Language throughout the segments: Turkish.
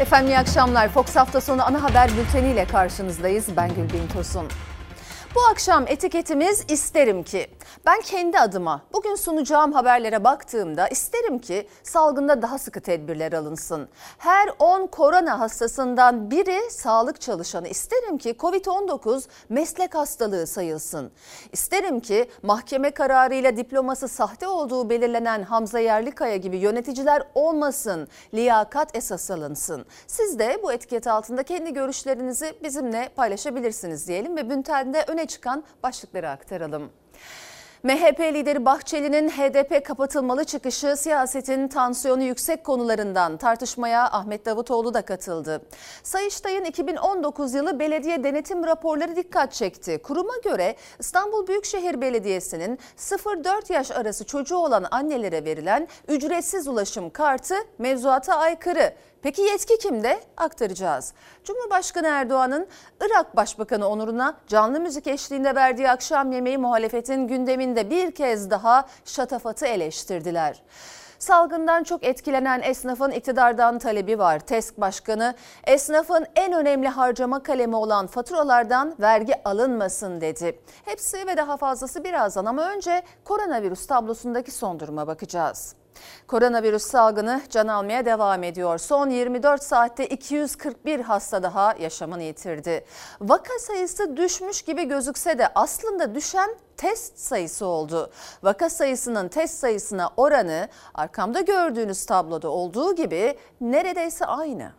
Efendim iyi akşamlar. Fox hafta sonu ana haber bülteniyle karşınızdayız. Ben Gülbin Tosun. Bu akşam etiketimiz isterim ki. Ben kendi adıma bugün sunacağım haberlere baktığımda isterim ki salgında daha sıkı tedbirler alınsın. Her 10 korona hastasından biri sağlık çalışanı. İsterim ki Covid-19 meslek hastalığı sayılsın. İsterim ki mahkeme kararıyla diploması sahte olduğu belirlenen Hamza Yerlikaya gibi yöneticiler olmasın. Liyakat esas alınsın. Siz de bu etiket altında kendi görüşlerinizi bizimle paylaşabilirsiniz diyelim ve bültende öne çıkan başlıkları aktaralım. MHP lideri Bahçeli'nin HDP kapatılmalı çıkışı siyasetin tansiyonu yüksek konularından tartışmaya Ahmet Davutoğlu da katıldı. Sayıştay'ın 2019 yılı belediye denetim raporları dikkat çekti. Kuruma göre İstanbul Büyükşehir Belediyesi'nin 0-4 yaş arası çocuğu olan annelere verilen ücretsiz ulaşım kartı mevzuata aykırı. Peki yetki kimde? Aktaracağız. Cumhurbaşkanı Erdoğan'ın Irak Başbakanı onuruna canlı müzik eşliğinde verdiği akşam yemeği muhalefetin gündeminde bir kez daha şatafatı eleştirdiler. Salgından çok etkilenen esnafın iktidardan talebi var. TESK Başkanı esnafın en önemli harcama kalemi olan faturalardan vergi alınmasın dedi. Hepsi ve daha fazlası birazdan ama önce koronavirüs tablosundaki son duruma bakacağız. Koronavirüs salgını can almaya devam ediyor. Son 24 saatte 241 hasta daha yaşamını yitirdi. Vaka sayısı düşmüş gibi gözükse de aslında düşen test sayısı oldu. Vaka sayısının test sayısına oranı arkamda gördüğünüz tabloda olduğu gibi neredeyse aynı.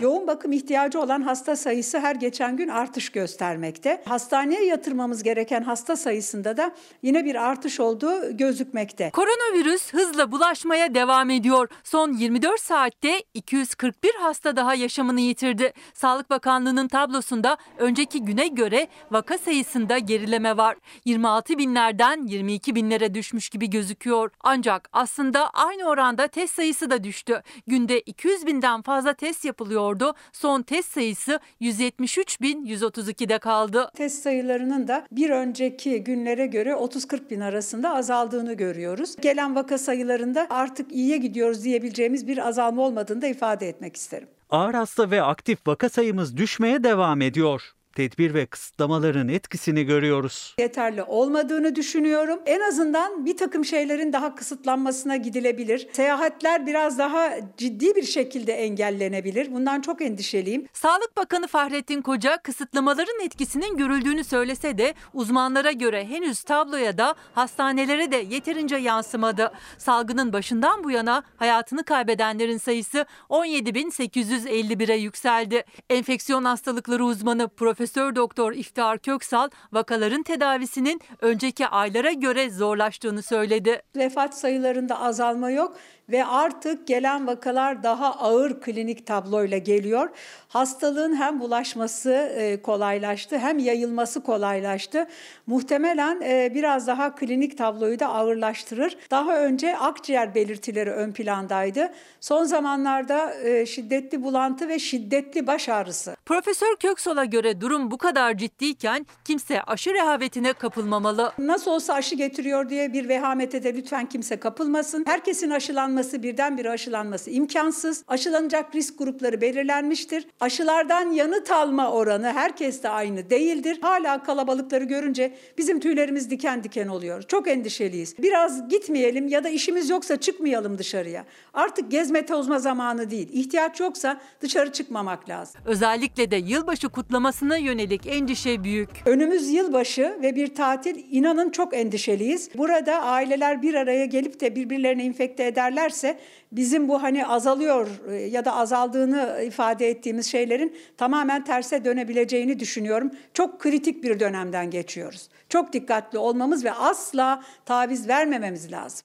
Yoğun bakım ihtiyacı olan hasta sayısı her geçen gün artış göstermekte. Hastaneye yatırmamız gereken hasta sayısında da yine bir artış olduğu gözükmekte. Koronavirüs hızla bulaşmaya devam ediyor. Son 24 saatte 241 hasta daha yaşamını yitirdi. Sağlık Bakanlığı'nın tablosunda önceki güne göre vaka sayısında gerileme var. 26 binlerden 22 binlere düşmüş gibi gözüküyor. Ancak aslında aynı oranda test sayısı da düştü. Günde 200 binden fazla test yapılıyordu. Son test sayısı 173.132'de kaldı. Test sayılarının da bir önceki günlere göre 30-40 bin arasında azaldığını görüyoruz. Gelen vaka sayılarında artık iyiye gidiyoruz diyebileceğimiz bir azalma olmadığını da ifade etmek isterim. Ağır hasta ve aktif vaka sayımız düşmeye devam ediyor tedbir ve kısıtlamaların etkisini görüyoruz. Yeterli olmadığını düşünüyorum. En azından bir takım şeylerin daha kısıtlanmasına gidilebilir. Seyahatler biraz daha ciddi bir şekilde engellenebilir. Bundan çok endişeliyim. Sağlık Bakanı Fahrettin Koca kısıtlamaların etkisinin görüldüğünü söylese de uzmanlara göre henüz tabloya da hastanelere de yeterince yansımadı. Salgının başından bu yana hayatını kaybedenlerin sayısı 17.851'e yükseldi. Enfeksiyon hastalıkları uzmanı Profesör Profesör Doktor İftihar Köksal vakaların tedavisinin önceki aylara göre zorlaştığını söyledi. Vefat sayılarında azalma yok ve artık gelen vakalar daha ağır klinik tabloyla geliyor. Hastalığın hem bulaşması e, kolaylaştı hem yayılması kolaylaştı. Muhtemelen e, biraz daha klinik tabloyu da ağırlaştırır. Daha önce akciğer belirtileri ön plandaydı. Son zamanlarda e, şiddetli bulantı ve şiddetli baş ağrısı. Profesör Köksal'a göre durum bu kadar ciddiyken kimse aşı rehavetine kapılmamalı. Nasıl olsa aşı getiriyor diye bir vehamete de lütfen kimse kapılmasın. Herkesin aşılanması aşılanması birdenbire aşılanması imkansız. Aşılanacak risk grupları belirlenmiştir. Aşılardan yanıt alma oranı herkeste aynı değildir. Hala kalabalıkları görünce bizim tüylerimiz diken diken oluyor. Çok endişeliyiz. Biraz gitmeyelim ya da işimiz yoksa çıkmayalım dışarıya. Artık gezme tozma zamanı değil. İhtiyaç yoksa dışarı çıkmamak lazım. Özellikle de yılbaşı kutlamasına yönelik endişe büyük. Önümüz yılbaşı ve bir tatil inanın çok endişeliyiz. Burada aileler bir araya gelip de birbirlerini infekte ederler ederse bizim bu hani azalıyor e, ya da azaldığını ifade ettiğimiz şeylerin tamamen terse dönebileceğini düşünüyorum. Çok kritik bir dönemden geçiyoruz. Çok dikkatli olmamız ve asla taviz vermememiz lazım.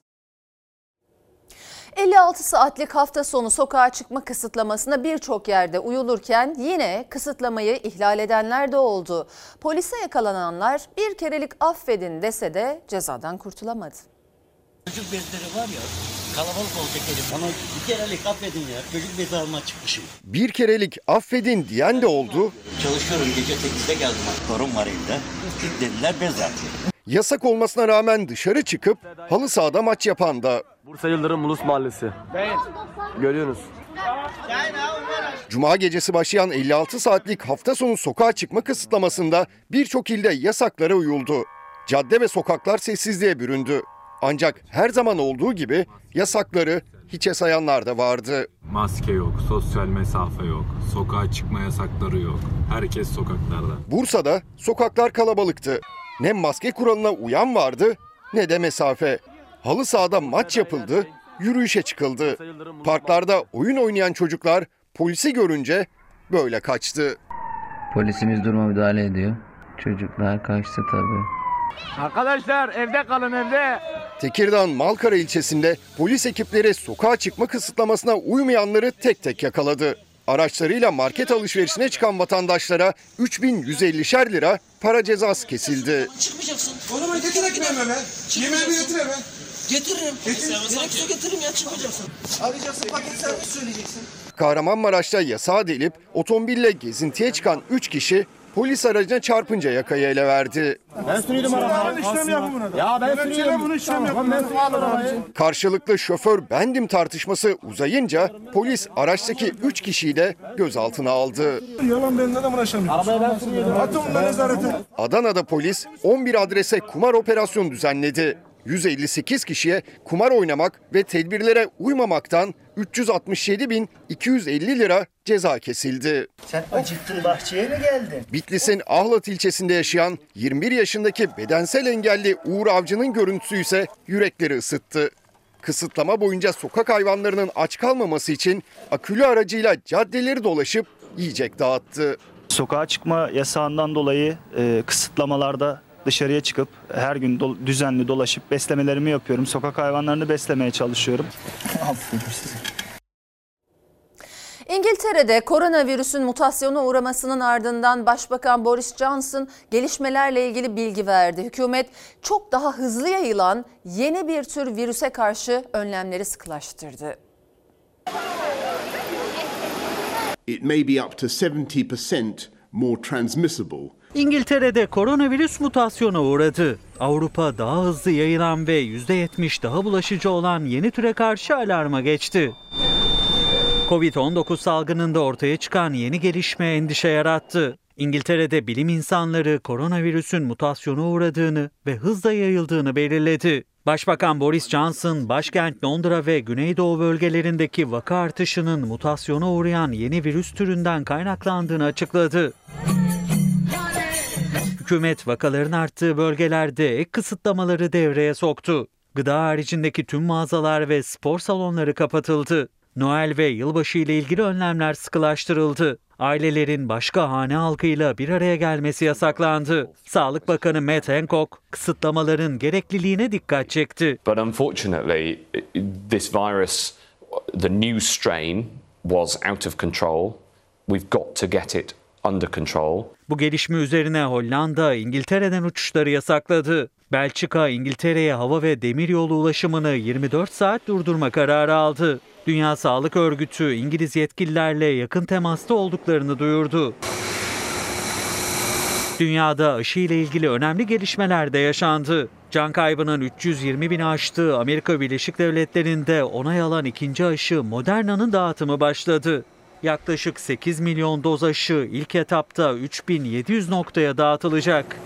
56 saatlik hafta sonu sokağa çıkma kısıtlamasına birçok yerde uyulurken yine kısıtlamayı ihlal edenler de oldu. Polise yakalananlar bir kerelik affedin dese de cezadan kurtulamadı. Çocuk bezleri var ya kalabalık olacak elim. Bana bir kerelik affedin ya. Çocuk bezi alma çıkmışım. Bir kerelik affedin diyen de oldu. Çalışıyorum gece 8'de geldim. Torun var evde. Dediler bez at. Yasak olmasına rağmen dışarı çıkıp halı sahada maç yapan da Bursa Yıldırım Ulus Mahallesi. Görüyorsunuz. Cuma gecesi başlayan 56 saatlik hafta sonu sokağa çıkma kısıtlamasında birçok ilde yasaklara uyuldu. Cadde ve sokaklar sessizliğe büründü. Ancak her zaman olduğu gibi yasakları hiçe sayanlar da vardı. Maske yok, sosyal mesafe yok, sokağa çıkma yasakları yok. Herkes sokaklarda. Bursa'da sokaklar kalabalıktı. Ne maske kuralına uyan vardı ne de mesafe. Halı sahada maç yapıldı, yürüyüşe çıkıldı. Parklarda oyun oynayan çocuklar polisi görünce böyle kaçtı. Polisimiz duruma müdahale ediyor. Çocuklar kaçtı tabii. Arkadaşlar evde kalın evde. Tekirdağ'ın Malkara ilçesinde polis ekipleri sokağa çıkma kısıtlamasına uymayanları tek tek yakaladı. Araçlarıyla market alışverişine çıkan vatandaşlara 3150'şer lira para cezası kesildi. Çıkmayacaksın. Oğlum getir ekmeğimi hemen. Yemeğimi getir hemen. Getiririm. Gerekirse getiririm ya çıkmayacaksın. Arayacaksın paket servis söyleyeceksin. Kahramanmaraş'ta yasağı delip otomobille gezintiye çıkan 3 kişi polis aracına çarpınca yakayı ele verdi. Ben sürüyordum arabayı. işlem yapın buna. Ya ben Kelepçeyle sürüyorum. bunu işlem yapın. Ben sürüyorum arabayı. Karşılıklı şoför bendim tartışması uzayınca polis araçtaki 3 kişiyi de gözaltına aldı. Yalan benimle de uğraşamıyorum. Arabayı ben sürüyordum. Atın bunları nezarete. Adana'da polis 11 adrese kumar operasyonu düzenledi. 158 kişiye kumar oynamak ve tedbirlere uymamaktan 367.250 lira ceza kesildi. Sen acıktın bahçeye mi geldin? Bitlis'in Ahlat ilçesinde yaşayan 21 yaşındaki bedensel engelli Uğur Avcı'nın görüntüsü ise yürekleri ısıttı. Kısıtlama boyunca sokak hayvanlarının aç kalmaması için akülü aracıyla caddeleri dolaşıp yiyecek dağıttı. Sokağa çıkma yasağından dolayı e, kısıtlamalarda dışarıya çıkıp her gün do- düzenli dolaşıp beslemelerimi yapıyorum. Sokak hayvanlarını beslemeye çalışıyorum. İngiltere'de koronavirüsün mutasyona uğramasının ardından Başbakan Boris Johnson gelişmelerle ilgili bilgi verdi. Hükümet çok daha hızlı yayılan yeni bir tür virüse karşı önlemleri sıkılaştırdı. It may be up to 70% more transmissible. İngiltere'de koronavirüs mutasyona uğradı. Avrupa daha hızlı yayılan ve %70 daha bulaşıcı olan yeni türe karşı alarma geçti. Covid-19 salgınında ortaya çıkan yeni gelişme endişe yarattı. İngiltere'de bilim insanları koronavirüsün mutasyona uğradığını ve hızla yayıldığını belirledi. Başbakan Boris Johnson, başkent Londra ve Güneydoğu bölgelerindeki vaka artışının mutasyona uğrayan yeni virüs türünden kaynaklandığını açıkladı. Hükümet vakaların arttığı bölgelerde ek kısıtlamaları devreye soktu. Gıda haricindeki tüm mağazalar ve spor salonları kapatıldı. Noel ve yılbaşı ile ilgili önlemler sıkılaştırıldı. Ailelerin başka hane halkıyla bir araya gelmesi yasaklandı. Sağlık Bakanı Matt Hancock kısıtlamaların gerekliliğine dikkat çekti. But unfortunately, this virus, the new strain, was out of control. We've got to get it under control. Bu gelişme üzerine Hollanda, İngiltere'den uçuşları yasakladı. Belçika, İngiltere'ye hava ve demiryolu ulaşımını 24 saat durdurma kararı aldı. Dünya Sağlık Örgütü İngiliz yetkililerle yakın temasta olduklarını duyurdu. Dünyada aşı ile ilgili önemli gelişmeler de yaşandı. Can kaybının 320 bin aştığı Amerika Birleşik Devletleri'nde onay alan ikinci aşı Moderna'nın dağıtımı başladı. Yaklaşık 8 milyon doz aşı ilk etapta 3700 noktaya dağıtılacak.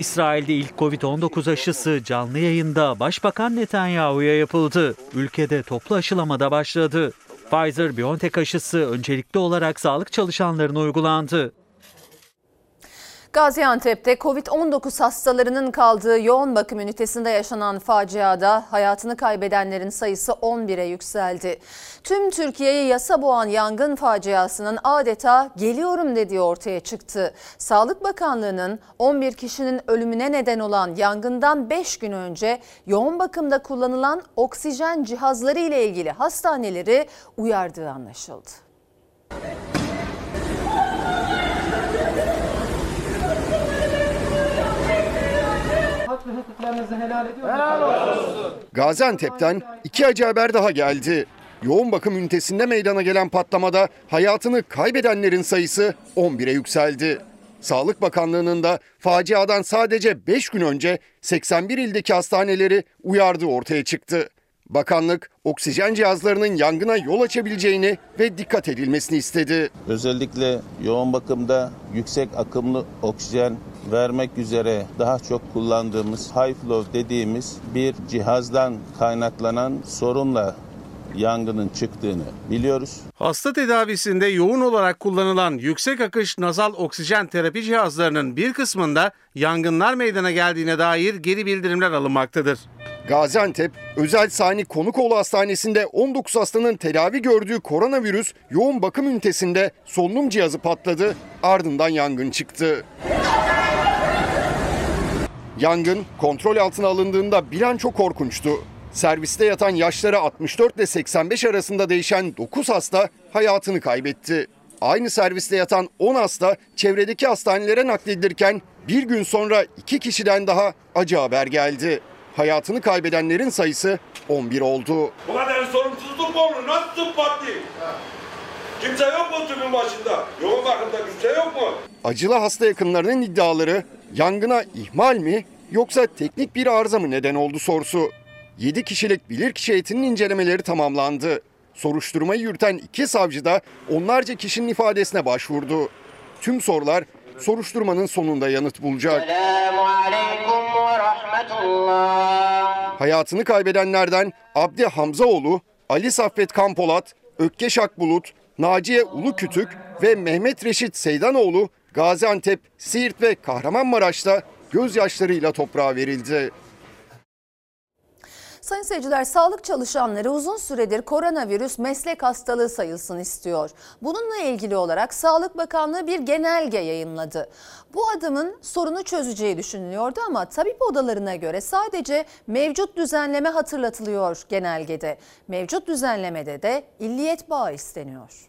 İsrail'de ilk Covid-19 aşısı canlı yayında Başbakan Netanyahu'ya yapıldı. Ülkede toplu aşılama da başladı. Pfizer-BioNTech aşısı öncelikli olarak sağlık çalışanlarına uygulandı. Gaziantep'te Covid-19 hastalarının kaldığı yoğun bakım ünitesinde yaşanan faciada hayatını kaybedenlerin sayısı 11'e yükseldi. Tüm Türkiye'yi yasa boğan yangın faciasının adeta geliyorum dediği ortaya çıktı. Sağlık Bakanlığı'nın 11 kişinin ölümüne neden olan yangından 5 gün önce yoğun bakımda kullanılan oksijen cihazları ile ilgili hastaneleri uyardığı anlaşıldı. Gaziantep'ten iki acı haber daha geldi. Yoğun bakım ünitesinde meydana gelen patlamada hayatını kaybedenlerin sayısı 11'e yükseldi. Sağlık Bakanlığı'nın da faciadan sadece 5 gün önce 81 ildeki hastaneleri uyardığı ortaya çıktı. Bakanlık oksijen cihazlarının yangına yol açabileceğini ve dikkat edilmesini istedi. Özellikle yoğun bakımda yüksek akımlı oksijen vermek üzere daha çok kullandığımız high flow dediğimiz bir cihazdan kaynaklanan sorunla yangının çıktığını biliyoruz. Hasta tedavisinde yoğun olarak kullanılan yüksek akış nazal oksijen terapi cihazlarının bir kısmında yangınlar meydana geldiğine dair geri bildirimler alınmaktadır. Gaziantep Özel Sani Konukoğlu Hastanesi'nde 19 hastanın tedavi gördüğü koronavirüs yoğun bakım ünitesinde solunum cihazı patladı, ardından yangın çıktı. Yangın kontrol altına alındığında bir an çok korkunçtu. Serviste yatan yaşları 64 ile 85 arasında değişen 9 hasta hayatını kaybetti. Aynı serviste yatan 10 hasta çevredeki hastanelere nakledilirken bir gün sonra 2 kişiden daha acı haber geldi. Hayatını kaybedenlerin sayısı 11 oldu. Bu kadar sorumsuzluk mu olur? Nasıl değil? Kimse yok mu tüpün başında? Yoğun bakımda kimse yok mu? Acılı hasta yakınlarının iddiaları yangına ihmal mi yoksa teknik bir arıza mı neden oldu sorusu. 7 kişilik bilirkişi heyetinin incelemeleri tamamlandı. Soruşturmayı yürüten iki savcı da onlarca kişinin ifadesine başvurdu. Tüm sorular soruşturmanın sonunda yanıt bulacak. Hayatını kaybedenlerden Abdi Hamzaoğlu, Ali Saffet Kampolat, Ökkeş Akbulut, Naciye Ulukütük ve Mehmet Reşit Seydanoğlu Gaziantep, Siirt ve Kahramanmaraş'ta gözyaşlarıyla toprağa verildi. Sayın seyirciler, sağlık çalışanları uzun süredir koronavirüs meslek hastalığı sayılsın istiyor. Bununla ilgili olarak Sağlık Bakanlığı bir genelge yayınladı. Bu adımın sorunu çözeceği düşünülüyordu ama tabip odalarına göre sadece mevcut düzenleme hatırlatılıyor genelgede. Mevcut düzenlemede de illiyet bağı isteniyor.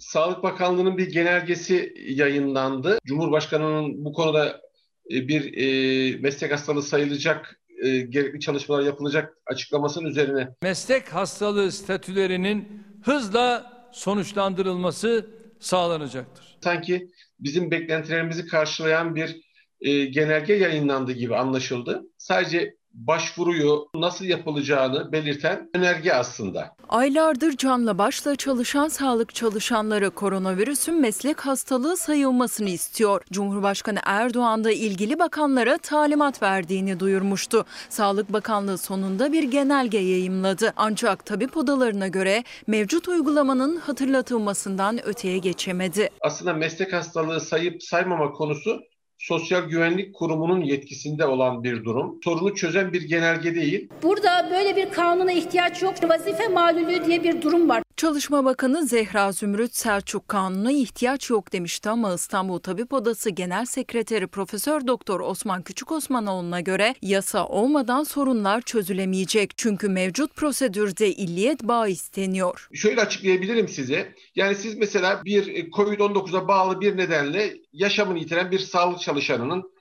Sağlık Bakanlığı'nın bir genelgesi yayınlandı. Cumhurbaşkanı'nın bu konuda bir e, meslek hastalığı sayılacak e, gerekli çalışmalar yapılacak açıklamasının üzerine. Meslek hastalığı statülerinin hızla sonuçlandırılması sağlanacaktır. Sanki bizim beklentilerimizi karşılayan bir e, genelge yayınlandı gibi anlaşıldı. Sadece başvuruyu nasıl yapılacağını belirten önerge aslında. Aylardır canla başla çalışan sağlık çalışanları koronavirüsün meslek hastalığı sayılmasını istiyor. Cumhurbaşkanı Erdoğan da ilgili bakanlara talimat verdiğini duyurmuştu. Sağlık Bakanlığı sonunda bir genelge yayımladı. Ancak tabip odalarına göre mevcut uygulamanın hatırlatılmasından öteye geçemedi. Aslında meslek hastalığı sayıp saymama konusu Sosyal Güvenlik Kurumu'nun yetkisinde olan bir durum. Sorunu çözen bir genelge değil. Burada böyle bir kanuna ihtiyaç yok. Vazife malulü diye bir durum var. Çalışma Bakanı Zehra Zümrüt Selçuk kanuna ihtiyaç yok demişti ama İstanbul Tabip Odası Genel Sekreteri Profesör Doktor Osman Küçük Osmanoğlu'na göre yasa olmadan sorunlar çözülemeyecek. Çünkü mevcut prosedürde illiyet bağı isteniyor. Şöyle açıklayabilirim size. Yani siz mesela bir COVID-19'a bağlı bir nedenle yaşamını yitiren bir sağlık çalışanının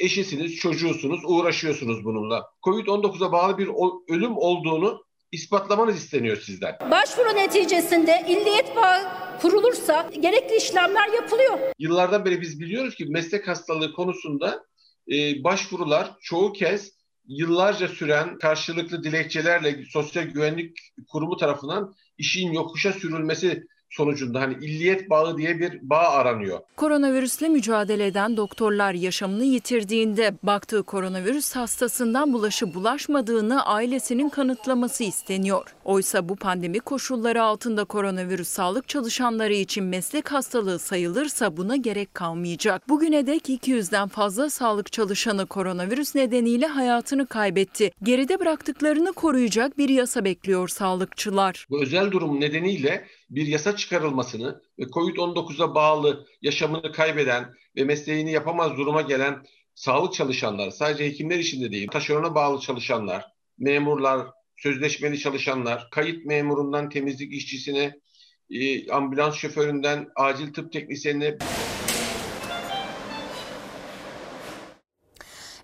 eşisiniz, çocuğusunuz, uğraşıyorsunuz bununla. Covid-19'a bağlı bir ölüm olduğunu ispatlamanız isteniyor sizden. Başvuru neticesinde illiyet bağı kurulursa gerekli işlemler yapılıyor. Yıllardan beri biz biliyoruz ki meslek hastalığı konusunda e, başvurular çoğu kez yıllarca süren karşılıklı dilekçelerle Sosyal Güvenlik Kurumu tarafından işin yokuşa sürülmesi sonucunda hani illiyet bağı diye bir bağ aranıyor. Koronavirüsle mücadele eden doktorlar yaşamını yitirdiğinde baktığı koronavirüs hastasından bulaşı bulaşmadığını ailesinin kanıtlaması isteniyor. Oysa bu pandemi koşulları altında koronavirüs sağlık çalışanları için meslek hastalığı sayılırsa buna gerek kalmayacak. Bugüne dek 200'den fazla sağlık çalışanı koronavirüs nedeniyle hayatını kaybetti. Geride bıraktıklarını koruyacak bir yasa bekliyor sağlıkçılar. Bu özel durum nedeniyle bir yasa çıkarılmasını ve COVID-19'a bağlı yaşamını kaybeden ve mesleğini yapamaz duruma gelen sağlık çalışanlar, sadece hekimler için de değil, taşerona bağlı çalışanlar, memurlar, sözleşmeli çalışanlar, kayıt memurundan temizlik işçisine, ambulans şoföründen acil tıp teknisyenine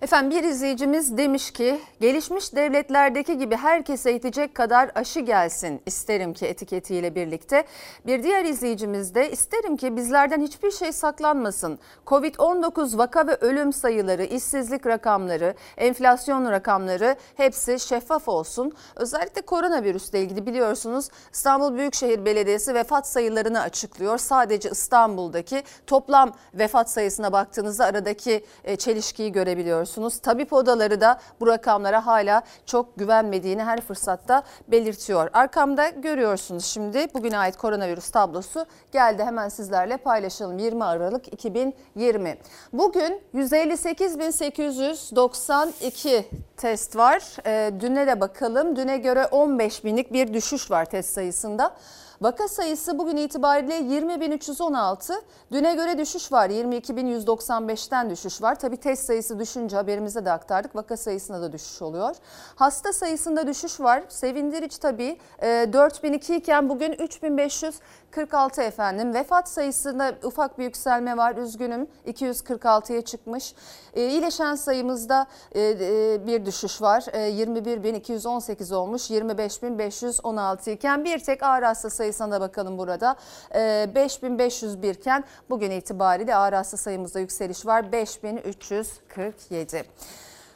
Efendim bir izleyicimiz demiş ki gelişmiş devletlerdeki gibi herkese yetecek kadar aşı gelsin isterim ki etiketiyle birlikte. Bir diğer izleyicimiz de isterim ki bizlerden hiçbir şey saklanmasın. Covid-19 vaka ve ölüm sayıları, işsizlik rakamları, enflasyon rakamları hepsi şeffaf olsun. Özellikle koronavirüsle ilgili biliyorsunuz İstanbul Büyükşehir Belediyesi vefat sayılarını açıklıyor. Sadece İstanbul'daki toplam vefat sayısına baktığınızda aradaki e, çelişkiyi görebiliyorsunuz. Tabip odaları da bu rakamlara hala çok güvenmediğini her fırsatta belirtiyor. Arkamda görüyorsunuz şimdi bugüne ait koronavirüs tablosu geldi. Hemen sizlerle paylaşalım. 20 Aralık 2020. Bugün 158.892 test var. E, düne de bakalım. Düne göre 15 binlik bir düşüş var test sayısında. Vaka sayısı bugün itibariyle 20.316. Düne göre düşüş var. 22.195'ten düşüş var. Tabi test sayısı düşünce haberimize de aktardık. Vaka sayısında da düşüş oluyor. Hasta sayısında düşüş var. Sevindirici tabii. E, 4002 iken bugün 3546 efendim. Vefat sayısında ufak bir yükselme var. Üzgünüm. 246'ya çıkmış. E, iyileşen sayımızda e, e, bir düşüş var. E, 21.218 olmuş. 25.516 iken bir tek ağır hasta sayısına da bakalım burada. E, 5501 iken bugün itibariyle ağır hasta sayımızda yükseliş var. 5347.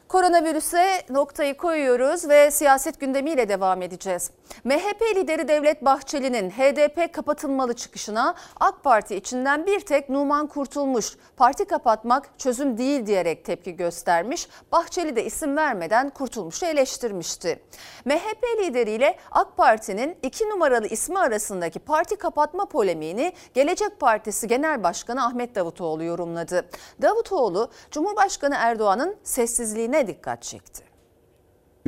Koronavirüse noktayı koyuyoruz ve siyaset gündemiyle devam edeceğiz. MHP lideri Devlet Bahçeli'nin HDP kapatılmalı çıkışına AK Parti içinden bir tek Numan Kurtulmuş parti kapatmak çözüm değil diyerek tepki göstermiş. Bahçeli de isim vermeden Kurtulmuş'u eleştirmişti. MHP lideriyle AK Parti'nin iki numaralı ismi arasındaki parti kapatma polemiğini Gelecek Partisi Genel Başkanı Ahmet Davutoğlu yorumladı. Davutoğlu Cumhurbaşkanı Erdoğan'ın sessizliğine dikkat çekti.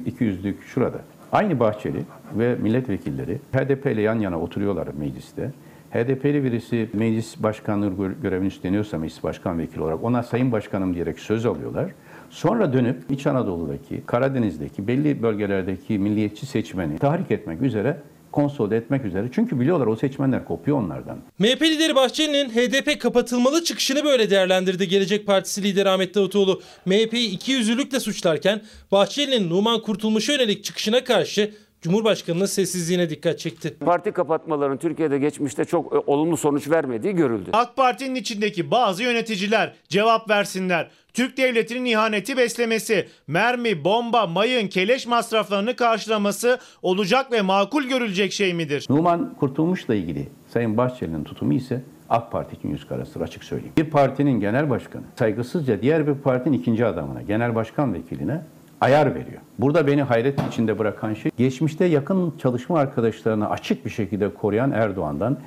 İki yüzlük şurada. Aynı Bahçeli ve milletvekilleri HDP ile yan yana oturuyorlar mecliste. HDP'li birisi meclis başkanlığı görevini üstleniyorsa meclis başkan vekili olarak ona sayın başkanım diyerek söz alıyorlar. Sonra dönüp İç Anadolu'daki, Karadeniz'deki belli bölgelerdeki milliyetçi seçmeni tahrik etmek üzere konsolide etmek üzere. Çünkü biliyorlar o seçmenler kopuyor onlardan. MHP lideri Bahçeli'nin HDP kapatılmalı çıkışını böyle değerlendirdi Gelecek Partisi lideri Ahmet Davutoğlu. MHP'yi iki yüzlülükle suçlarken Bahçeli'nin Numan Kurtulmuş'a yönelik çıkışına karşı Cumhurbaşkanı'nın sessizliğine dikkat çekti. Parti kapatmaların Türkiye'de geçmişte çok e, olumlu sonuç vermediği görüldü. AK Parti'nin içindeki bazı yöneticiler cevap versinler. Türk devletinin ihaneti beslemesi, mermi, bomba, mayın, keleş masraflarını karşılaması olacak ve makul görülecek şey midir? Numan Kurtulmuş'la ilgili Sayın Bahçeli'nin tutumu ise AK Parti için yüz karasıdır açık söyleyeyim. Bir partinin genel başkanı saygısızca diğer bir partinin ikinci adamına, genel başkan vekiline ayar veriyor. Burada beni hayret içinde bırakan şey geçmişte yakın çalışma arkadaşlarını açık bir şekilde koruyan Erdoğan'dan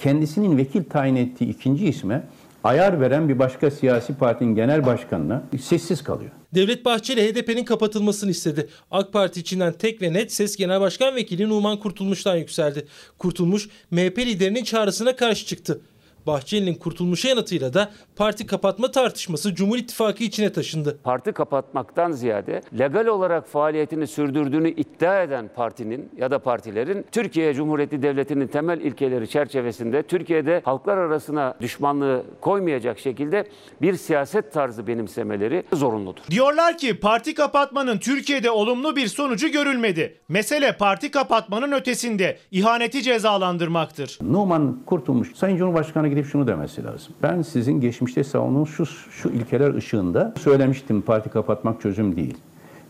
kendisinin vekil tayin ettiği ikinci isme ayar veren bir başka siyasi partinin genel başkanına sessiz kalıyor. Devlet Bahçeli HDP'nin kapatılmasını istedi. AK Parti içinden tek ve net ses Genel Başkan Vekili Numan Kurtulmuş'tan yükseldi. Kurtulmuş MHP liderinin çağrısına karşı çıktı. Bahçeli'nin kurtulmuşa yanıtıyla da parti kapatma tartışması Cumhur İttifakı içine taşındı. Parti kapatmaktan ziyade legal olarak faaliyetini sürdürdüğünü iddia eden partinin ya da partilerin Türkiye Cumhuriyeti Devleti'nin temel ilkeleri çerçevesinde Türkiye'de halklar arasına düşmanlığı koymayacak şekilde bir siyaset tarzı benimsemeleri zorunludur. Diyorlar ki parti kapatmanın Türkiye'de olumlu bir sonucu görülmedi. Mesele parti kapatmanın ötesinde ihaneti cezalandırmaktır. Numan Kurtulmuş Sayın Cumhurbaşkanı gidip şunu demesi lazım. Ben sizin geçmişte savunduğunuz şu, şu ilkeler ışığında söylemiştim parti kapatmak çözüm değil.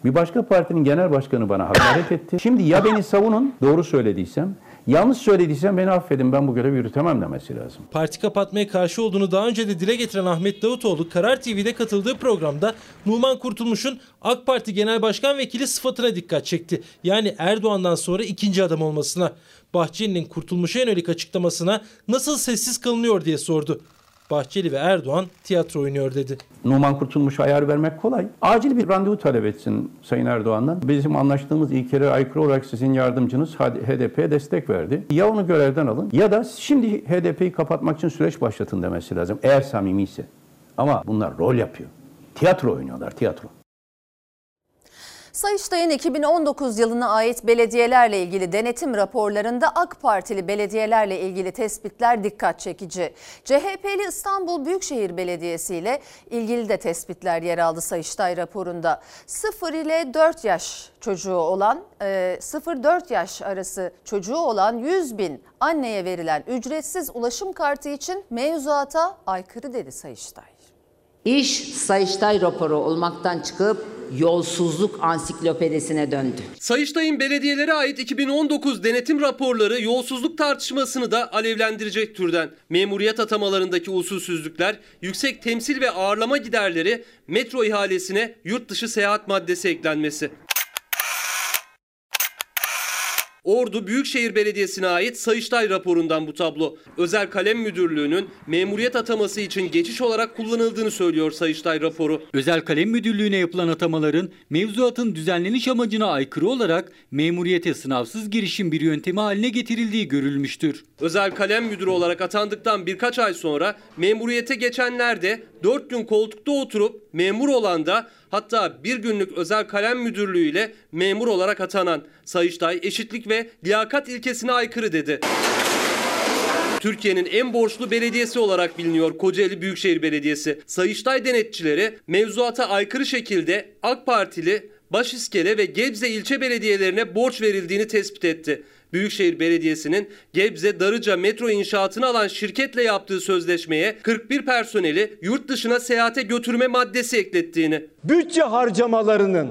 Bir başka partinin genel başkanı bana hakaret etti. Şimdi ya beni savunun doğru söylediysem Yanlış söylediysem beni affedin ben bu görevi yürütemem demesi lazım. Parti kapatmaya karşı olduğunu daha önce de dile getiren Ahmet Davutoğlu Karar TV'de katıldığı programda Numan Kurtulmuş'un AK Parti Genel Başkan Vekili sıfatına dikkat çekti. Yani Erdoğan'dan sonra ikinci adam olmasına. Bahçeli'nin Kurtulmuş'a yönelik açıklamasına nasıl sessiz kalınıyor diye sordu. Bahçeli ve Erdoğan tiyatro oynuyor dedi. Numan Kurtulmuş'a ayar vermek kolay. Acil bir randevu talep etsin Sayın Erdoğan'dan. Bizim anlaştığımız ilkelere aykırı olarak sizin yardımcınız HDP'ye destek verdi. Ya onu görevden alın ya da şimdi HDP'yi kapatmak için süreç başlatın demesi lazım. Eğer samimi ise. Ama bunlar rol yapıyor. Tiyatro oynuyorlar, tiyatro. Sayıştay'ın 2019 yılına ait belediyelerle ilgili denetim raporlarında AK Partili belediyelerle ilgili tespitler dikkat çekici. CHP'li İstanbul Büyükşehir Belediyesi ile ilgili de tespitler yer aldı Sayıştay raporunda. 0 ile 4 yaş çocuğu olan, 0-4 yaş arası çocuğu olan 100 bin anneye verilen ücretsiz ulaşım kartı için mevzuata aykırı dedi Sayıştay. İş Sayıştay raporu olmaktan çıkıp yolsuzluk ansiklopedisine döndü. Sayıştay'ın belediyelere ait 2019 denetim raporları yolsuzluk tartışmasını da alevlendirecek türden. Memuriyet atamalarındaki usulsüzlükler, yüksek temsil ve ağırlama giderleri, metro ihalesine yurt dışı seyahat maddesi eklenmesi. Ordu Büyükşehir Belediyesi'ne ait Sayıştay raporundan bu tablo. Özel Kalem Müdürlüğü'nün memuriyet ataması için geçiş olarak kullanıldığını söylüyor Sayıştay raporu. Özel Kalem Müdürlüğü'ne yapılan atamaların mevzuatın düzenleniş amacına aykırı olarak memuriyete sınavsız girişim bir yöntemi haline getirildiği görülmüştür. Özel Kalem Müdürü olarak atandıktan birkaç ay sonra memuriyete geçenler de 4 gün koltukta oturup memur olan da hatta bir günlük özel kalem müdürlüğü ile memur olarak atanan Sayıştay eşitlik ve liyakat ilkesine aykırı dedi. Türkiye'nin en borçlu belediyesi olarak biliniyor Kocaeli Büyükşehir Belediyesi. Sayıştay denetçileri mevzuata aykırı şekilde AK Partili Başiskele ve Gebze ilçe belediyelerine borç verildiğini tespit etti. Büyükşehir Belediyesi'nin Gebze Darıca metro inşaatını alan şirketle yaptığı sözleşmeye 41 personeli yurt dışına seyahate götürme maddesi eklettiğini. Bütçe harcamalarının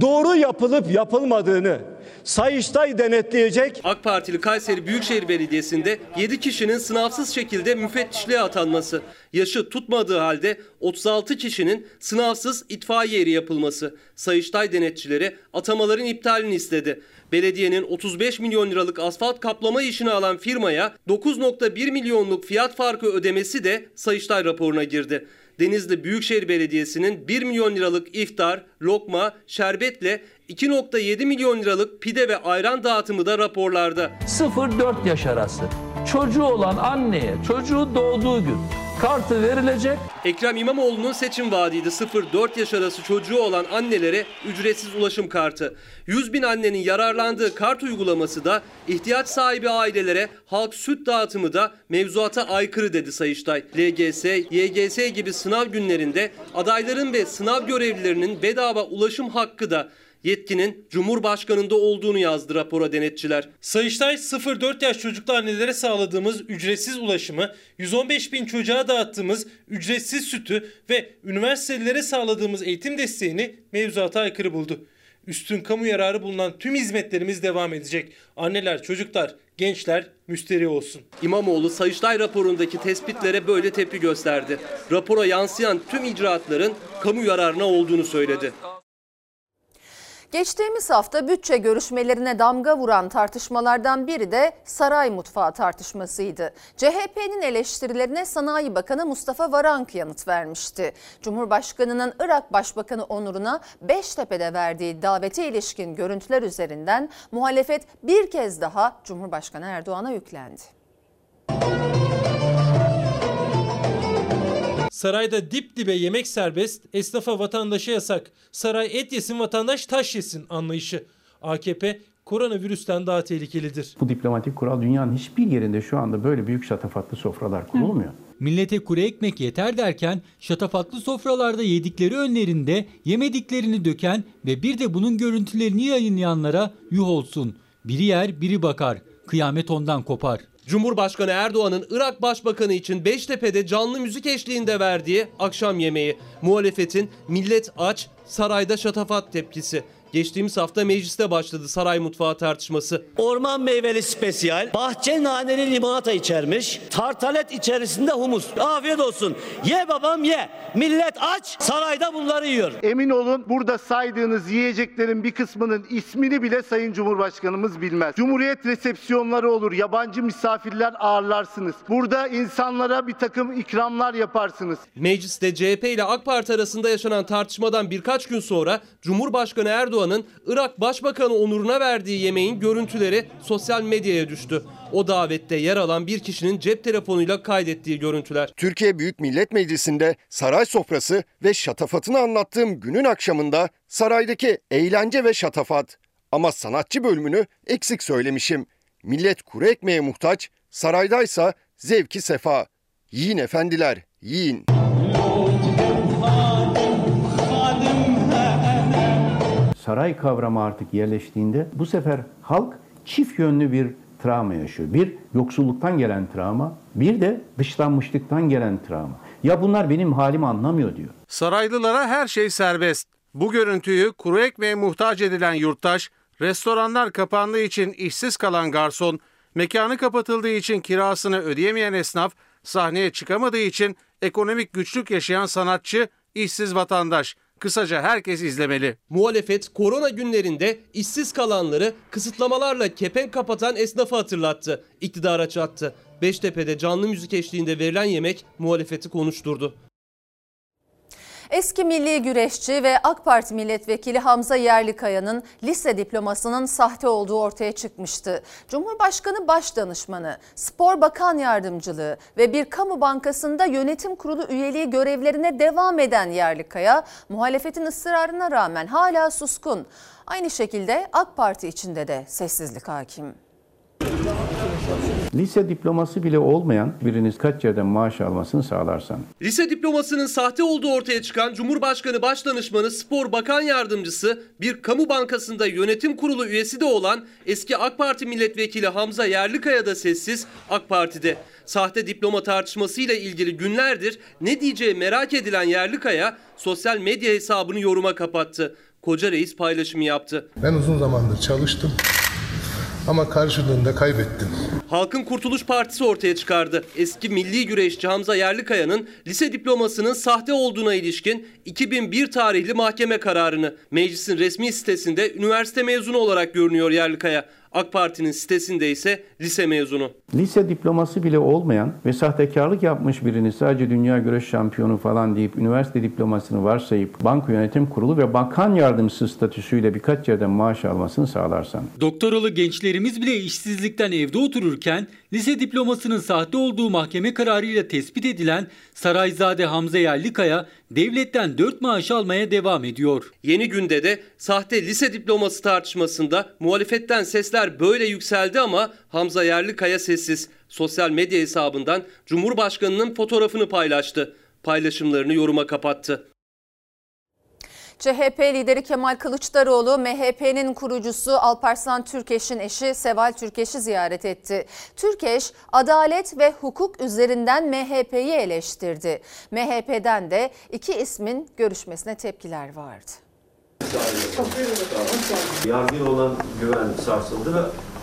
doğru yapılıp yapılmadığını Sayıştay denetleyecek. AK Partili Kayseri Büyükşehir Belediyesi'nde 7 kişinin sınavsız şekilde müfettişliğe atanması, yaşı tutmadığı halde 36 kişinin sınavsız itfaiye eri yapılması. Sayıştay denetçileri atamaların iptalini istedi. Belediyenin 35 milyon liralık asfalt kaplama işini alan firmaya 9.1 milyonluk fiyat farkı ödemesi de Sayıştay raporuna girdi. Denizli Büyükşehir Belediyesi'nin 1 milyon liralık iftar, lokma, şerbetle 2.7 milyon liralık pide ve ayran dağıtımı da raporlarda. 0-4 yaş arası çocuğu olan anneye çocuğu doğduğu gün kartı verilecek. Ekrem İmamoğlu'nun seçim vaadiydi 0-4 yaş arası çocuğu olan annelere ücretsiz ulaşım kartı. 100 bin annenin yararlandığı kart uygulaması da ihtiyaç sahibi ailelere halk süt dağıtımı da mevzuata aykırı dedi Sayıştay. LGS, YGS gibi sınav günlerinde adayların ve sınav görevlilerinin bedava ulaşım hakkı da yetkinin Cumhurbaşkanı'nda olduğunu yazdı rapora denetçiler. Sayıştay 0-4 yaş çocuklu annelere sağladığımız ücretsiz ulaşımı, 115 bin çocuğa dağıttığımız ücretsiz sütü ve üniversitelere sağladığımız eğitim desteğini mevzuata aykırı buldu. Üstün kamu yararı bulunan tüm hizmetlerimiz devam edecek. Anneler, çocuklar, gençler müsteri olsun. İmamoğlu Sayıştay raporundaki tespitlere böyle tepki gösterdi. Rapora yansıyan tüm icraatların kamu yararına olduğunu söyledi. Geçtiğimiz hafta bütçe görüşmelerine damga vuran tartışmalardan biri de saray mutfağı tartışmasıydı. CHP'nin eleştirilerine Sanayi Bakanı Mustafa Varank yanıt vermişti. Cumhurbaşkanının Irak Başbakanı onuruna Beştepe'de verdiği davete ilişkin görüntüler üzerinden muhalefet bir kez daha Cumhurbaşkanı Erdoğan'a yüklendi. Sarayda dip dibe yemek serbest, esnafa vatandaşa yasak. Saray et yesin, vatandaş taş yesin anlayışı. AKP koronavirüsten daha tehlikelidir. Bu diplomatik kural dünyanın hiçbir yerinde şu anda böyle büyük şatafatlı sofralar kurulmuyor. Millete kuru ekmek yeter derken şatafatlı sofralarda yedikleri önlerinde yemediklerini döken ve bir de bunun görüntülerini yayınlayanlara yuh olsun. Biri yer biri bakar. Kıyamet ondan kopar. Cumhurbaşkanı Erdoğan'ın Irak Başbakanı için Beştepe'de canlı müzik eşliğinde verdiği akşam yemeği. Muhalefetin millet aç, sarayda şatafat tepkisi. Geçtiğimiz hafta mecliste başladı saray mutfağı tartışması. Orman meyveli spesiyal, bahçe naneli limonata içermiş, tartalet içerisinde humus. Afiyet olsun. Ye babam ye. Millet aç, sarayda bunları yiyor. Emin olun burada saydığınız yiyeceklerin bir kısmının ismini bile Sayın Cumhurbaşkanımız bilmez. Cumhuriyet resepsiyonları olur, yabancı misafirler ağırlarsınız. Burada insanlara bir takım ikramlar yaparsınız. Mecliste CHP ile AK Parti arasında yaşanan tartışmadan birkaç gün sonra Cumhurbaşkanı Erdoğan Erdoğan'ın Irak Başbakanı onuruna verdiği yemeğin görüntüleri sosyal medyaya düştü. O davette yer alan bir kişinin cep telefonuyla kaydettiği görüntüler. Türkiye Büyük Millet Meclisi'nde saray sofrası ve şatafatını anlattığım günün akşamında saraydaki eğlence ve şatafat. Ama sanatçı bölümünü eksik söylemişim. Millet kuru ekmeğe muhtaç, saraydaysa zevki sefa. Yiyin efendiler, yiyin. Saray kavramı artık yerleştiğinde bu sefer halk çift yönlü bir travma yaşıyor. Bir yoksulluktan gelen travma, bir de dışlanmışlıktan gelen travma. Ya bunlar benim halimi anlamıyor diyor. Saraylılara her şey serbest. Bu görüntüyü kuru ekmeğe muhtaç edilen yurttaş, restoranlar kapandığı için işsiz kalan garson, mekanı kapatıldığı için kirasını ödeyemeyen esnaf, sahneye çıkamadığı için ekonomik güçlük yaşayan sanatçı, işsiz vatandaş, kısaca herkes izlemeli. Muhalefet korona günlerinde işsiz kalanları kısıtlamalarla kepenk kapatan esnafı hatırlattı. İktidara çattı. Beştepe'de canlı müzik eşliğinde verilen yemek muhalefeti konuşturdu. Eski milli güreşçi ve AK Parti milletvekili Hamza Yerlikaya'nın lise diplomasının sahte olduğu ortaya çıkmıştı. Cumhurbaşkanı Başdanışmanı, Spor Bakan Yardımcılığı ve bir kamu bankasında yönetim kurulu üyeliği görevlerine devam eden Yerlikaya, muhalefetin ısrarına rağmen hala suskun. Aynı şekilde AK Parti içinde de sessizlik hakim. Lise diploması bile olmayan biriniz kaç yerden maaş almasını sağlarsan. Lise diplomasının sahte olduğu ortaya çıkan Cumhurbaşkanı Başdanışmanı Spor Bakan Yardımcısı bir kamu bankasında yönetim kurulu üyesi de olan eski AK Parti milletvekili Hamza Yerlikaya da sessiz AK Parti'de. Sahte diploma tartışmasıyla ilgili günlerdir ne diyeceği merak edilen Yerlikaya sosyal medya hesabını yoruma kapattı. Koca reis paylaşımı yaptı. Ben uzun zamandır çalıştım ama karşılığında kaybettim. Halkın Kurtuluş Partisi ortaya çıkardı. Eski milli güreşçi Hamza Yerlikaya'nın lise diplomasının sahte olduğuna ilişkin 2001 tarihli mahkeme kararını meclisin resmi sitesinde üniversite mezunu olarak görünüyor Yerlikaya. AK Parti'nin sitesinde ise lise mezunu. Lise diploması bile olmayan ve sahtekarlık yapmış birini sadece dünya güreş şampiyonu falan deyip üniversite diplomasını varsayıp banka yönetim kurulu ve bakan yardımcısı statüsüyle birkaç yerden maaş almasını sağlarsan. Doktoralı gençlerimiz bile işsizlikten evde otururken lise diplomasının sahte olduğu mahkeme kararıyla tespit edilen Sarayzade Hamza Yerlikaya devletten 4 maaş almaya devam ediyor. Yeni günde de sahte lise diploması tartışmasında muhalefetten sesler böyle yükseldi ama Hamza Yerlikaya sessiz. Sosyal medya hesabından Cumhurbaşkanının fotoğrafını paylaştı. Paylaşımlarını yoruma kapattı. CHP lideri Kemal Kılıçdaroğlu MHP'nin kurucusu Alparslan Türkeş'in eşi Seval Türkeş'i ziyaret etti. Türkeş adalet ve hukuk üzerinden MHP'yi eleştirdi. MHP'den de iki ismin görüşmesine tepkiler vardı. Yargıya olan güven sarsıldı. ve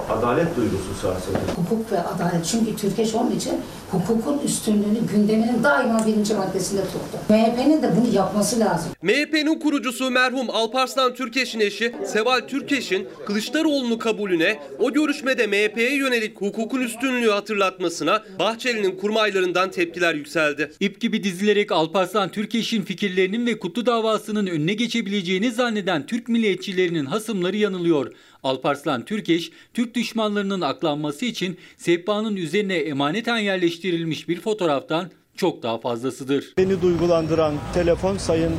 adalet duygusu sarsıldı. Hukuk ve adalet çünkü Türkeş onun için hukukun üstünlüğünü gündeminin daima birinci maddesinde tuttu. MHP'nin de bunu yapması lazım. MHP'nin kurucusu merhum Alparslan Türkeş'in eşi Seval Türkeş'in Kılıçdaroğlu'nu kabulüne, o görüşmede MHP'ye yönelik hukukun üstünlüğü hatırlatmasına Bahçeli'nin kurmaylarından tepkiler yükseldi. İp gibi dizilerek Alparslan Türkeş'in fikirlerinin ve Kutlu davasının önüne geçebileceğini zanneden Türk milliyetçilerinin hasımları yanılıyor. Alparslan Türkeş, Türk düşmanlarının aklanması için sehpanın üzerine emaneten yerleştirilmiş bir fotoğraftan çok daha fazlasıdır. Beni duygulandıran telefon Sayın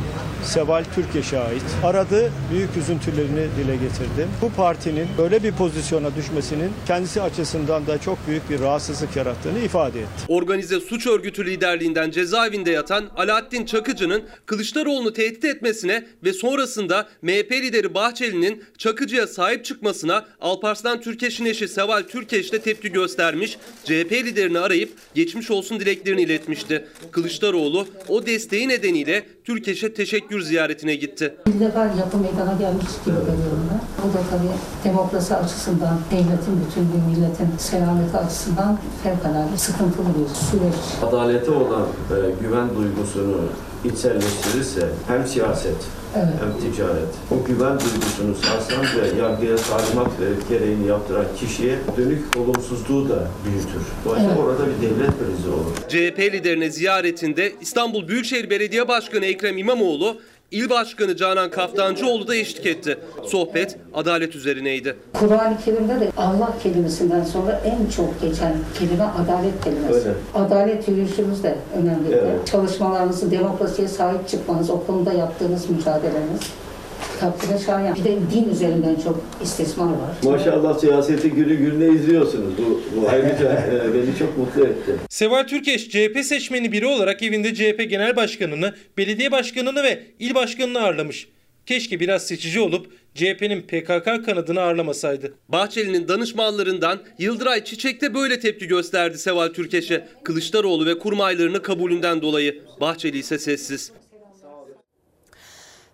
Seval Türkeş'e ait. Aradı, büyük üzüntülerini dile getirdi. Bu partinin böyle bir pozisyona düşmesinin kendisi açısından da çok büyük bir rahatsızlık yarattığını ifade etti. Organize suç örgütü liderliğinden cezaevinde yatan Alaaddin Çakıcı'nın Kılıçdaroğlu'nu tehdit etmesine ve sonrasında MHP lideri Bahçeli'nin Çakıcı'ya sahip çıkmasına Alparslan Türkeş'in eşi Seval Türkeş de tepki göstermiş, CHP liderini arayıp geçmiş olsun dileklerini iletmişti. Kılıçdaroğlu o desteği nedeniyle Türkeş'e teşekkür ziyaretine gitti. İllegal yapı meydana gelmiş gibi görüyorum ben. Bu da tabii demokrasi açısından, devletin bütünlüğü, milletin selameti açısından fevkalade sıkıntılı bir süreç. Adalete olan e, güven duygusunu içselleştirirse hem siyaset Evet. hem ticaret o güven duygusunu sarsan ve yargıya talimat verip gereğini yaptıran kişiye dönük olumsuzluğu da büyütür. Dolayısıyla Evet. orada bir devlet krizi olur. CHP liderine ziyaretinde İstanbul Büyükşehir Belediye Başkanı Ekrem İmamoğlu İl Başkanı Canan Kaftancıoğlu da eşlik etti. Sohbet adalet üzerineydi. Kur'an-ı Kerim'de de Allah kelimesinden sonra en çok geçen kelime adalet kelimesi. Öyle. Adalet yürüyüşümüz de önemli. Evet. Çalışmalarınızı, demokrasiye sahip çıkmanız, o konuda yaptığınız mücadeleniz takdire şayan. Bir de din üzerinden çok istismar var. Maşallah siyaseti günü gününe izliyorsunuz. Bu, bu ayrıca e, beni çok mutlu etti. Seval Türkeş CHP seçmeni biri olarak evinde CHP Genel Başkanı'nı, belediye başkanını ve il başkanını ağırlamış. Keşke biraz seçici olup CHP'nin PKK kanadını ağırlamasaydı. Bahçeli'nin danışmanlarından Yıldıray Çiçek de böyle tepki gösterdi Seval Türkeş'e. Kılıçdaroğlu ve kurmaylarını kabulünden dolayı. Bahçeli ise sessiz.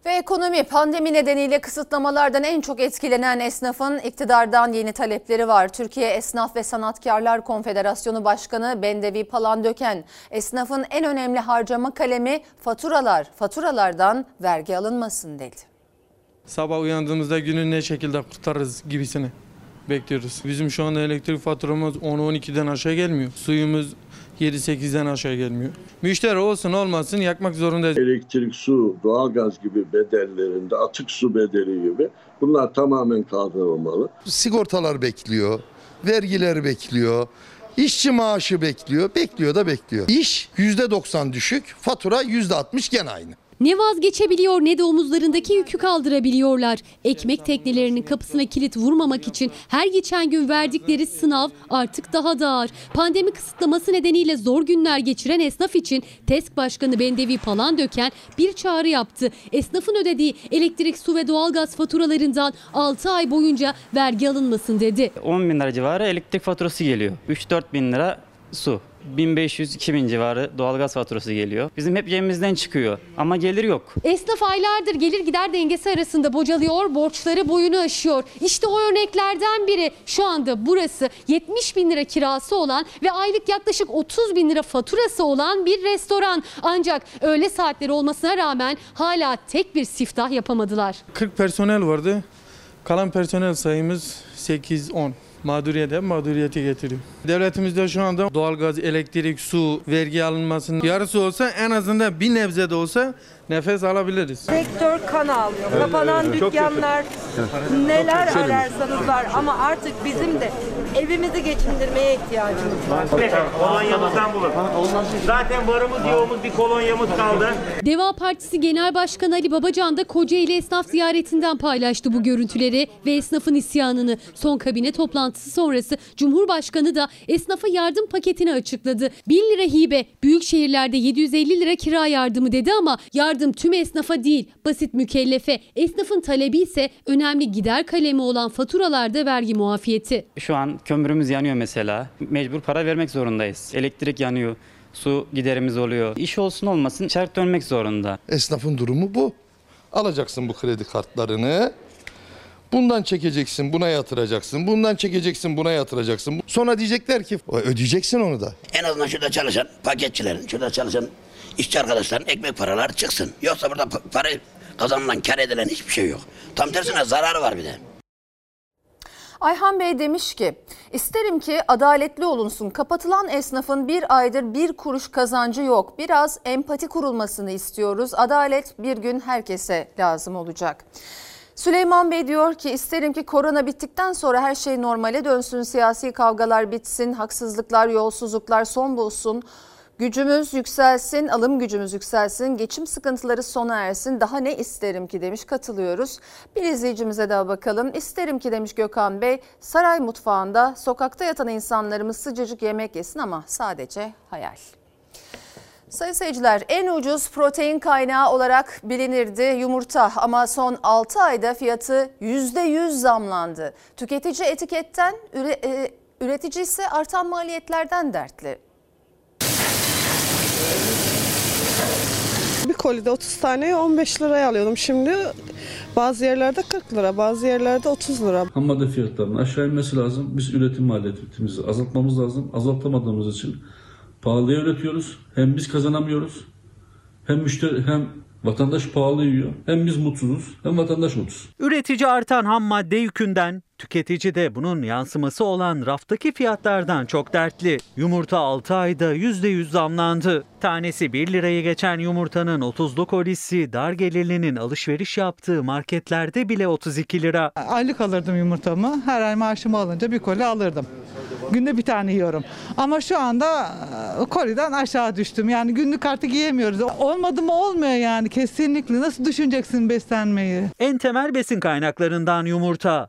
Ve ekonomi pandemi nedeniyle kısıtlamalardan en çok etkilenen esnafın iktidardan yeni talepleri var. Türkiye Esnaf ve Sanatkarlar Konfederasyonu Başkanı Bendevi Palandöken, esnafın en önemli harcama kalemi faturalar, faturalardan vergi alınmasın dedi. Sabah uyandığımızda günü ne şekilde kurtarırız gibisini bekliyoruz. Bizim şu anda elektrik faturamız 10-12'den aşağı gelmiyor. Suyumuz 7-8'den aşağı gelmiyor. Müşteri olsun olmasın yakmak zorundayız. Elektrik, su, doğalgaz gibi bedellerinde, atık su bedeli gibi bunlar tamamen kaldırılmalı. Sigortalar bekliyor, vergiler bekliyor, işçi maaşı bekliyor, bekliyor da bekliyor. İş %90 düşük, fatura %60 gene aynı. Ne vazgeçebiliyor ne de omuzlarındaki yükü kaldırabiliyorlar. Ekmek teknelerinin kapısına kilit vurmamak için her geçen gün verdikleri sınav artık daha da ağır. Pandemi kısıtlaması nedeniyle zor günler geçiren esnaf için TESK Başkanı Bendevi Palandöken bir çağrı yaptı. Esnafın ödediği elektrik, su ve doğalgaz faturalarından 6 ay boyunca vergi alınmasın dedi. 10 bin lira civarı elektrik faturası geliyor. 3-4 bin lira su. 1500-2000 civarı doğalgaz faturası geliyor. Bizim hep cebimizden çıkıyor ama gelir yok. Esnaf aylardır gelir gider dengesi arasında bocalıyor, borçları boyunu aşıyor. İşte o örneklerden biri. Şu anda burası 70 bin lira kirası olan ve aylık yaklaşık 30 bin lira faturası olan bir restoran. Ancak öğle saatleri olmasına rağmen hala tek bir siftah yapamadılar. 40 personel vardı. Kalan personel sayımız 8-10. Mağduriyete mağduriyeti getiriyor. Devletimizde şu anda doğalgaz, elektrik, su, vergi alınmasının yarısı olsa en azından bir nebze de olsa nefes alabiliriz. Sektör kan ağlıyor. Evet, Kapanan evet, çok dükkanlar neler ararsanız var ama artık bizim de evimizi geçindirmeye ihtiyacımız var. Kolonyamızdan bulun. Zaten varımız yoğumuz bir kolonyamız kaldı. Deva Partisi Genel Başkanı Ali Babacan da Kocaeli esnaf ziyaretinden paylaştı bu görüntüleri ve esnafın isyanını. Son kabine toplantısı sonrası Cumhurbaşkanı da esnafa yardım paketini açıkladı. 1000 lira hibe, büyük şehirlerde 750 lira kira yardımı dedi ama yardım tüm esnafa değil, basit mükellefe. Esnafın talebi ise önemli gider kalemi olan faturalarda vergi muafiyeti. Şu an kömürümüz yanıyor mesela. Mecbur para vermek zorundayız. Elektrik yanıyor. Su giderimiz oluyor. İş olsun olmasın şart dönmek zorunda. Esnafın durumu bu. Alacaksın bu kredi kartlarını. Bundan çekeceksin, buna yatıracaksın. Bundan çekeceksin, buna yatıracaksın. Sonra diyecekler ki ödeyeceksin onu da. En azından şurada çalışan paketçilerin, şurada çalışan işçi arkadaşların ekmek paraları çıksın. Yoksa burada pa- para kazanılan, kar edilen hiçbir şey yok. Tam tersine zararı var bir de. Ayhan Bey demiş ki isterim ki adaletli olunsun. Kapatılan esnafın bir aydır bir kuruş kazancı yok. Biraz empati kurulmasını istiyoruz. Adalet bir gün herkese lazım olacak. Süleyman Bey diyor ki isterim ki korona bittikten sonra her şey normale dönsün. Siyasi kavgalar bitsin, haksızlıklar, yolsuzluklar son bulsun. Gücümüz yükselsin, alım gücümüz yükselsin, geçim sıkıntıları sona ersin. Daha ne isterim ki demiş katılıyoruz. Bir izleyicimize daha bakalım. İsterim ki demiş Gökhan Bey saray mutfağında sokakta yatan insanlarımız sıcacık yemek yesin ama sadece hayal. Sayın seyirciler en ucuz protein kaynağı olarak bilinirdi yumurta ama son 6 ayda fiyatı %100 zamlandı. Tüketici etiketten, e, üretici ise artan maliyetlerden dertli. Bir kolide 30 taneyi 15 liraya alıyordum. Şimdi bazı yerlerde 40 lira, bazı yerlerde 30 lira. Ham madde fiyatlarının aşağı inmesi lazım. Biz üretim maliyetimizi azaltmamız lazım. Azaltamadığımız için pahalıya üretiyoruz. Hem biz kazanamıyoruz. Hem müşteri hem vatandaş pahalı yiyor. Hem biz mutsuzuz hem vatandaş mutsuz. Üretici artan ham madde yükünden, tüketici de bunun yansıması olan raftaki fiyatlardan çok dertli. Yumurta 6 ayda %100 zamlandı. Tanesi 1 lirayı geçen yumurtanın 30'lu kolisi dar gelirlinin alışveriş yaptığı marketlerde bile 32 lira. Aylık alırdım yumurtamı. Her ay maaşımı alınca bir koli alırdım. Günde bir tane yiyorum. Ama şu anda e, koliden aşağı düştüm. Yani günlük artık yiyemiyoruz. Olmadı mı olmuyor yani kesinlikle. Nasıl düşüneceksin beslenmeyi? En temel besin kaynaklarından yumurta.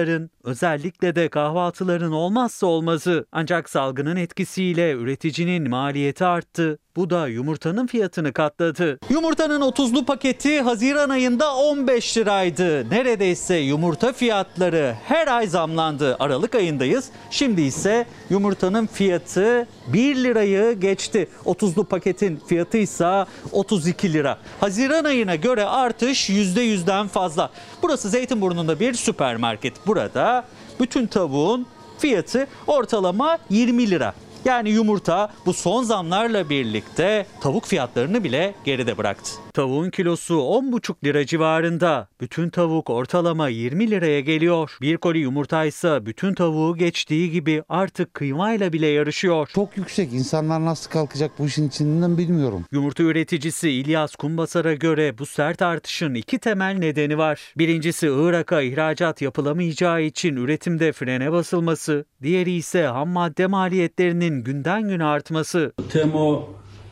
Sofraların, özellikle de kahvaltıların olmazsa olmazı. Ancak salgının etkisiyle üreticinin maliyeti arttı. Bu da yumurtanın fiyatını katladı. Yumurtanın 30'lu paketi Haziran ayında 15 liraydı. Neredeyse yumurta fiyatları her ay zamlandı. Aralık ayındayız. Şimdi ise yumurtanın fiyatı 1 lirayı geçti. 30'lu paketin fiyatı ise 32 lira. Haziran ayına göre artış %100'den fazla. Burası Zeytinburnu'nda bir süpermarket. Burada bütün tavuğun fiyatı ortalama 20 lira. Yani yumurta bu son zamlarla birlikte tavuk fiyatlarını bile geride bıraktı. Tavuğun kilosu 10,5 lira civarında. Bütün tavuk ortalama 20 liraya geliyor. Bir koli yumurta ise bütün tavuğu geçtiği gibi artık kıymayla bile yarışıyor. Çok yüksek. İnsanlar nasıl kalkacak bu işin içinden bilmiyorum. Yumurta üreticisi İlyas Kumbasar'a göre bu sert artışın iki temel nedeni var. Birincisi Irak'a ihracat yapılamayacağı için üretimde frene basılması. Diğeri ise ham madde maliyetlerinin günden güne artması. TMO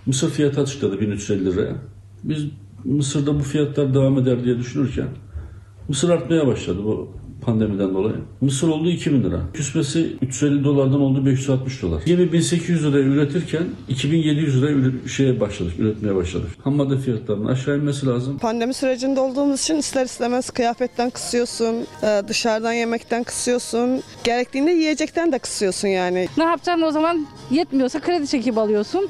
mısır fiyatı açıkladı 1350 liraya. Biz Mısır'da bu fiyatlar devam eder diye düşünürken Mısır artmaya başladı bu pandemiden dolayı. Mısır oldu 2000 lira. Küsmesi 350 dolardan oldu 560 dolar. Yemi 1800 liraya üretirken 2700 liraya üre- şeye başladık, üretmeye başladık. Ham madde fiyatlarının aşağı inmesi lazım. Pandemi sürecinde olduğumuz için ister istemez kıyafetten kısıyorsun, e, dışarıdan yemekten kısıyorsun, gerektiğinde yiyecekten de kısıyorsun yani. Ne yapacaksın o zaman yetmiyorsa kredi çekip alıyorsun.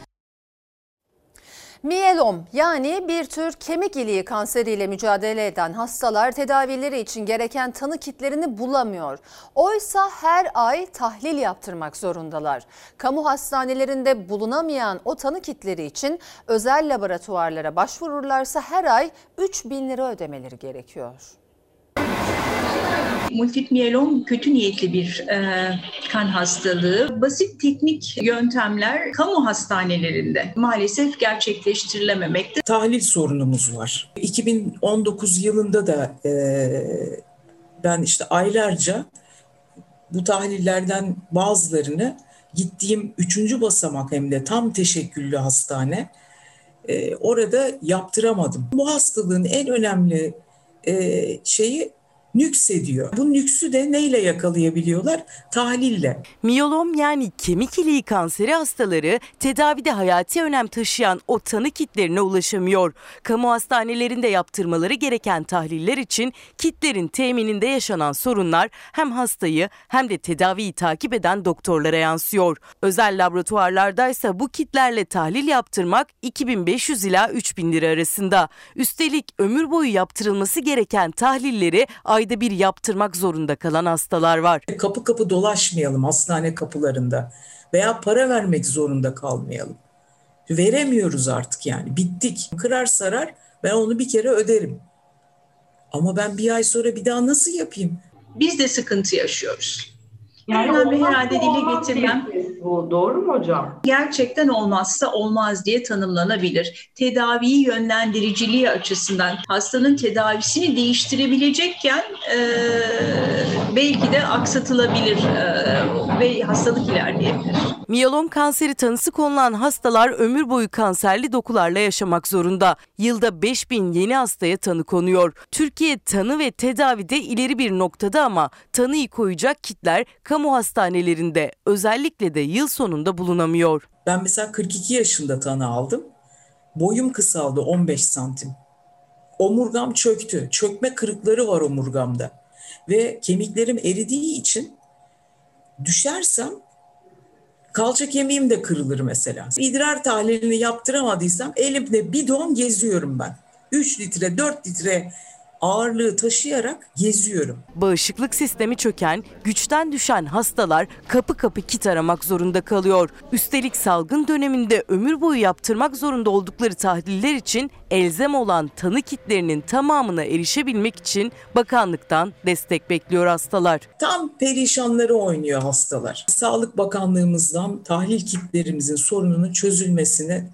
Miyelom yani bir tür kemik iliği kanseriyle mücadele eden hastalar tedavileri için gereken tanı kitlerini bulamıyor. Oysa her ay tahlil yaptırmak zorundalar. Kamu hastanelerinde bulunamayan o tanı kitleri için özel laboratuvarlara başvururlarsa her ay 3 bin lira ödemeleri gerekiyor. Multip miyelom kötü niyetli bir e, kan hastalığı. Basit teknik yöntemler kamu hastanelerinde maalesef gerçekleştirilememekte. Tahlil sorunumuz var. 2019 yılında da e, ben işte aylarca bu tahlillerden bazılarını gittiğim üçüncü basamak hem de tam teşekküllü hastane e, orada yaptıramadım. Bu hastalığın en önemli şeyi nüksediyor. Bu nüksü de neyle yakalayabiliyorlar? Tahlille. Miyolom yani kemik iliği kanseri hastaları tedavide hayati önem taşıyan o tanı kitlerine ulaşamıyor. Kamu hastanelerinde yaptırmaları gereken tahliller için kitlerin temininde yaşanan sorunlar hem hastayı hem de tedaviyi takip eden doktorlara yansıyor. Özel laboratuvarlardaysa bu kitlerle tahlil yaptırmak 2500 ila 3000 lira arasında. Üstelik ömür boyu yaptırılması gereken tahlilleri ayda bir yaptırmak zorunda kalan hastalar var. Kapı kapı dolaşmayalım hastane kapılarında veya para vermek zorunda kalmayalım. Veremiyoruz artık yani bittik. Kırar sarar ben onu bir kere öderim. Ama ben bir ay sonra bir daha nasıl yapayım? Biz de sıkıntı yaşıyoruz. Önemli olmazsa herhalde dile getirmem. Bu doğru mu hocam? Gerçekten olmazsa olmaz diye tanımlanabilir. Tedaviyi yönlendiriciliği açısından hastanın tedavisini değiştirebilecekken e, belki de aksatılabilir e, ve hastalık ilerleyebilir. Miyelom kanseri tanısı konulan hastalar ömür boyu kanserli dokularla yaşamak zorunda. Yılda 5000 yeni hastaya tanı konuyor. Türkiye tanı ve tedavide ileri bir noktada ama tanıyı koyacak kitler kamu hastanelerinde özellikle de yıl sonunda bulunamıyor. Ben mesela 42 yaşında tanı aldım. Boyum kısaldı 15 santim. Omurgam çöktü. Çökme kırıkları var omurgamda. Ve kemiklerim eridiği için düşersem kalça kemiğim de kırılır mesela. İdrar tahlilini yaptıramadıysam elimde bidon geziyorum ben. 3 litre 4 litre ağırlığı taşıyarak geziyorum. Bağışıklık sistemi çöken, güçten düşen hastalar kapı kapı kit aramak zorunda kalıyor. Üstelik salgın döneminde ömür boyu yaptırmak zorunda oldukları tahliller için elzem olan tanı kitlerinin tamamına erişebilmek için bakanlıktan destek bekliyor hastalar. Tam perişanları oynuyor hastalar. Sağlık Bakanlığımızdan tahlil kitlerimizin sorununun çözülmesini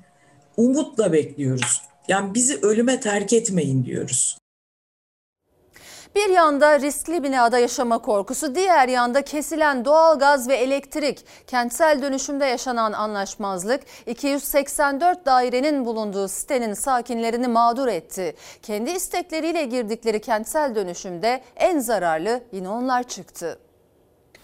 umutla bekliyoruz. Yani bizi ölüme terk etmeyin diyoruz. Bir yanda riskli binada yaşama korkusu, diğer yanda kesilen doğalgaz ve elektrik, kentsel dönüşümde yaşanan anlaşmazlık 284 dairenin bulunduğu sitenin sakinlerini mağdur etti. Kendi istekleriyle girdikleri kentsel dönüşümde en zararlı yine onlar çıktı.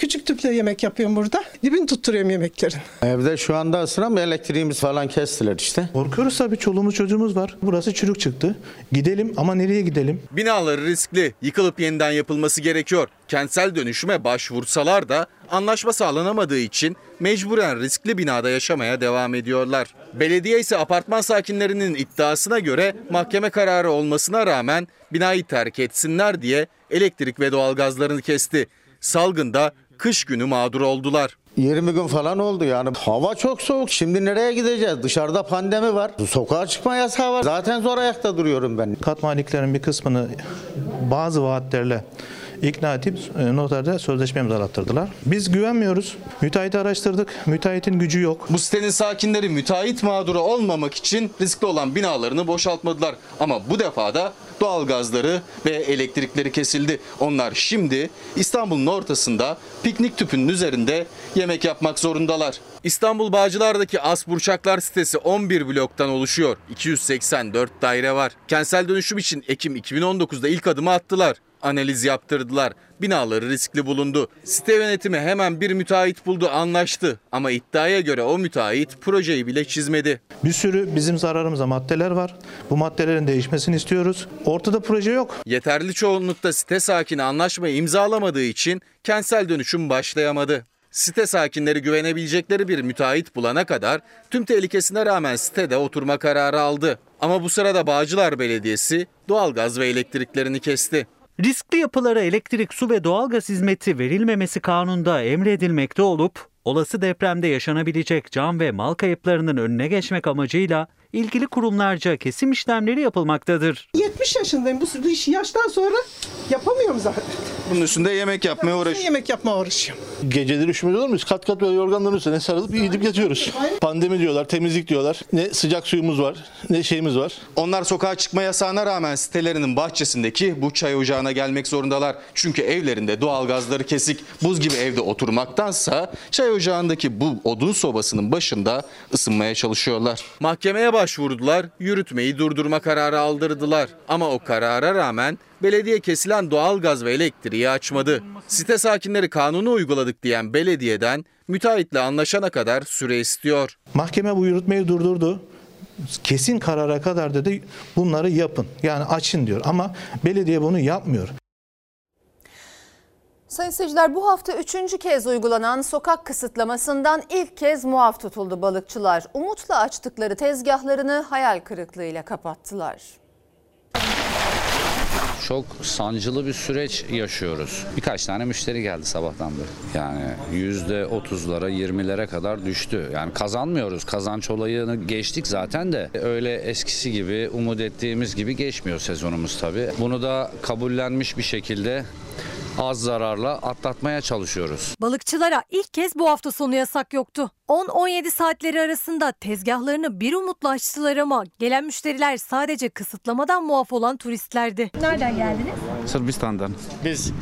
Küçük tüple yemek yapıyorum burada. Dibini tutturuyorum yemeklerin. Evde şu anda ısınan elektriğimiz falan kestiler işte. Korkuyoruz tabii çoluğumuz çocuğumuz var. Burası çürük çıktı. Gidelim ama nereye gidelim? Binaları riskli, yıkılıp yeniden yapılması gerekiyor. Kentsel dönüşüme başvursalar da anlaşma sağlanamadığı için mecburen riskli binada yaşamaya devam ediyorlar. Belediye ise apartman sakinlerinin iddiasına göre mahkeme kararı olmasına rağmen binayı terk etsinler diye elektrik ve doğalgazlarını kesti. Salgında kış günü mağdur oldular. 20 gün falan oldu yani. Hava çok soğuk. Şimdi nereye gideceğiz? Dışarıda pandemi var. Sokağa çıkma yasağı var. Zaten zor ayakta duruyorum ben. Kat maliklerin bir kısmını bazı vaatlerle ikna edip e, noterde sözleşme imzalattırdılar. Biz güvenmiyoruz. Müteahhiti araştırdık. Müteahhitin gücü yok. Bu sitenin sakinleri müteahhit mağduru olmamak için riskli olan binalarını boşaltmadılar. Ama bu defa da doğalgazları ve elektrikleri kesildi. Onlar şimdi İstanbul'un ortasında piknik tüpünün üzerinde yemek yapmak zorundalar. İstanbul Bağcılar'daki Asburçaklar sitesi 11 bloktan oluşuyor. 284 daire var. Kentsel dönüşüm için Ekim 2019'da ilk adımı attılar. Analiz yaptırdılar. Binaları riskli bulundu. Site yönetimi hemen bir müteahhit buldu, anlaştı. Ama iddiaya göre o müteahhit projeyi bile çizmedi. Bir sürü bizim zararımıza maddeler var. Bu maddelerin değişmesini istiyoruz. Ortada proje yok. Yeterli çoğunlukta site sakini anlaşmayı imzalamadığı için kentsel dönüşüm başlayamadı. Site sakinleri güvenebilecekleri bir müteahhit bulana kadar tüm tehlikesine rağmen sitede oturma kararı aldı. Ama bu sırada Bağcılar Belediyesi doğalgaz ve elektriklerini kesti. Riskli yapılara elektrik, su ve doğalgaz hizmeti verilmemesi kanunda emredilmekte olup olası depremde yaşanabilecek can ve mal kayıplarının önüne geçmek amacıyla ilgili kurumlarca kesim işlemleri yapılmaktadır. 70 yaşındayım. Bu işi yaştan sonra yapamıyorum zaten. Bunun üstünde yemek yapmaya uğraş. Yemek yapmaya uğraşıyorum. Geceleri üşümez olur muyuz? Kat kat böyle yorganların üstüne sarılıp gidip yatıyoruz. Pandemi diyorlar, temizlik diyorlar. Ne sıcak suyumuz var, ne şeyimiz var. Onlar sokağa çıkma yasağına rağmen sitelerinin bahçesindeki bu çay ocağına gelmek zorundalar. Çünkü evlerinde doğalgazları kesik, buz gibi evde oturmaktansa çay ocağındaki bu odun sobasının başında ısınmaya çalışıyorlar. Mahkemeye başvurdular, yürütmeyi durdurma kararı aldırdılar. Ama o karara rağmen belediye kesilen doğalgaz ve elektriği açmadı. Site sakinleri kanunu uyguladık diyen belediyeden müteahhitle anlaşana kadar süre istiyor. Mahkeme bu yürütmeyi durdurdu. Kesin karara kadar dedi bunları yapın. Yani açın diyor ama belediye bunu yapmıyor. Sayın seyirciler bu hafta üçüncü kez uygulanan sokak kısıtlamasından ilk kez muaf tutuldu balıkçılar. Umutla açtıkları tezgahlarını hayal kırıklığıyla kapattılar. Çok sancılı bir süreç yaşıyoruz. Birkaç tane müşteri geldi sabahtan beri. Yani yüzde otuzlara, yirmilere kadar düştü. Yani kazanmıyoruz. Kazanç olayını geçtik zaten de öyle eskisi gibi, umut ettiğimiz gibi geçmiyor sezonumuz tabii. Bunu da kabullenmiş bir şekilde az zararla atlatmaya çalışıyoruz. Balıkçılara ilk kez bu hafta sonu yasak yoktu. 10-17 saatleri arasında tezgahlarını bir umutla açtılar ama gelen müşteriler sadece kısıtlamadan muaf olan turistlerdi. Nereden geldiniz? Sırbistan'dan. Biz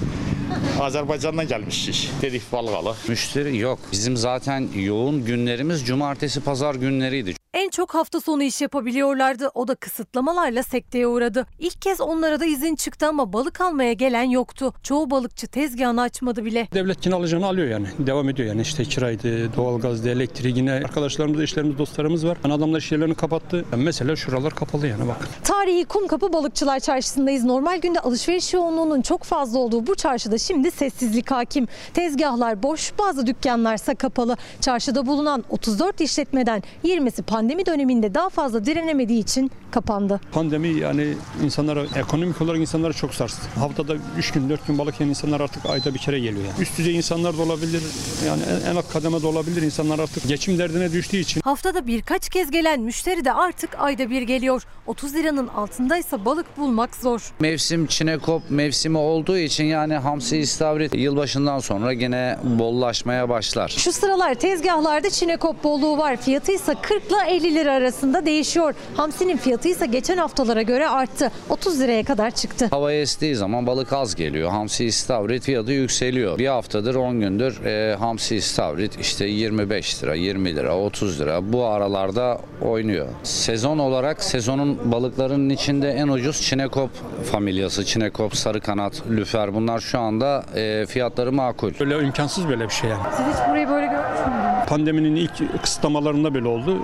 Azerbaycan'dan gelmişiz. Dedik Balgalı. Müşteri yok. Bizim zaten yoğun günlerimiz cumartesi pazar günleriydi. En çok hafta sonu iş yapabiliyorlardı. O da kısıtlamalarla sekteye uğradı. İlk kez onlara da izin çıktı ama balık almaya gelen yoktu. Çoğu balıkçı tezgahını açmadı bile. Devlet yine alacağını alıyor yani. Devam ediyor yani işte kiraydı, doğalgazdı, elektriği yine arkadaşlarımız, eşlerimiz, dostlarımız var. Yani adamlar iş yerlerini kapattı. Yani mesela şuralar kapalı yani bakın. Tarihi Kumkapı Balıkçılar Çarşısı'ndayız. Normal günde alışveriş yoğunluğunun çok fazla olduğu bu çarşıda şimdi sessizlik hakim. Tezgahlar boş, bazı dükkanlarsa kapalı. Çarşıda bulunan 34 işletmeden 20'si pandemi pandemi döneminde daha fazla direnemediği için kapandı. Pandemi yani insanlara ekonomik olarak insanları çok sarstı. Haftada 3 gün 4 gün balık yiyen insanlar artık ayda bir kere geliyor. Yani. Üst düzey insanlar da olabilir yani en, en alt kademe de olabilir insanlar artık geçim derdine düştüğü için. Haftada birkaç kez gelen müşteri de artık ayda bir geliyor. 30 liranın altındaysa balık bulmak zor. Mevsim çinekop mevsimi olduğu için yani hamsi istavrit yılbaşından sonra gene bollaşmaya başlar. Şu sıralar tezgahlarda çinekop bolluğu var. Fiyatı ise 40 ile 50 lira arasında değişiyor. Hamsinin fiyatı ise geçen haftalara göre arttı. 30 liraya kadar çıktı. Hava estiği zaman balık az geliyor. Hamsi istavrit fiyatı yükseliyor. Bir haftadır 10 gündür e, hamsi istavrit işte 25 lira, 20 lira, 30 lira bu aralarda oynuyor. Sezon olarak sezonun balıklarının içinde en ucuz çinekop familyası. Çinekop, sarı kanat, lüfer bunlar şu anda e, fiyatları makul. Böyle imkansız böyle bir şey yani. Siz hiç burayı böyle görmüş müydünüz? Pandeminin ilk kısıtlamalarında böyle oldu.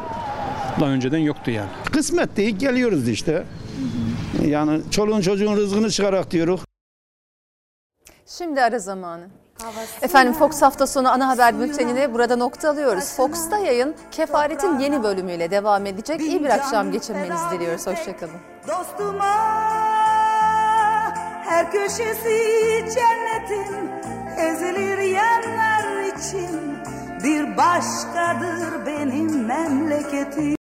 Daha önceden yoktu yani. Kısmet değil geliyoruz işte. Yani çoluğun çocuğun rızkını çıkarak diyoruz. Şimdi ara zamanı. Efendim Fox hafta sonu ana haber bültenini burada nokta alıyoruz. Fox'ta yayın kefaretin yeni bölümüyle devam edecek. İyi bir akşam geçirmenizi diliyoruz. Hoşçakalın. Dostuma her köşesi cennetin ezilir yerler için bir başkadır benim memleketim.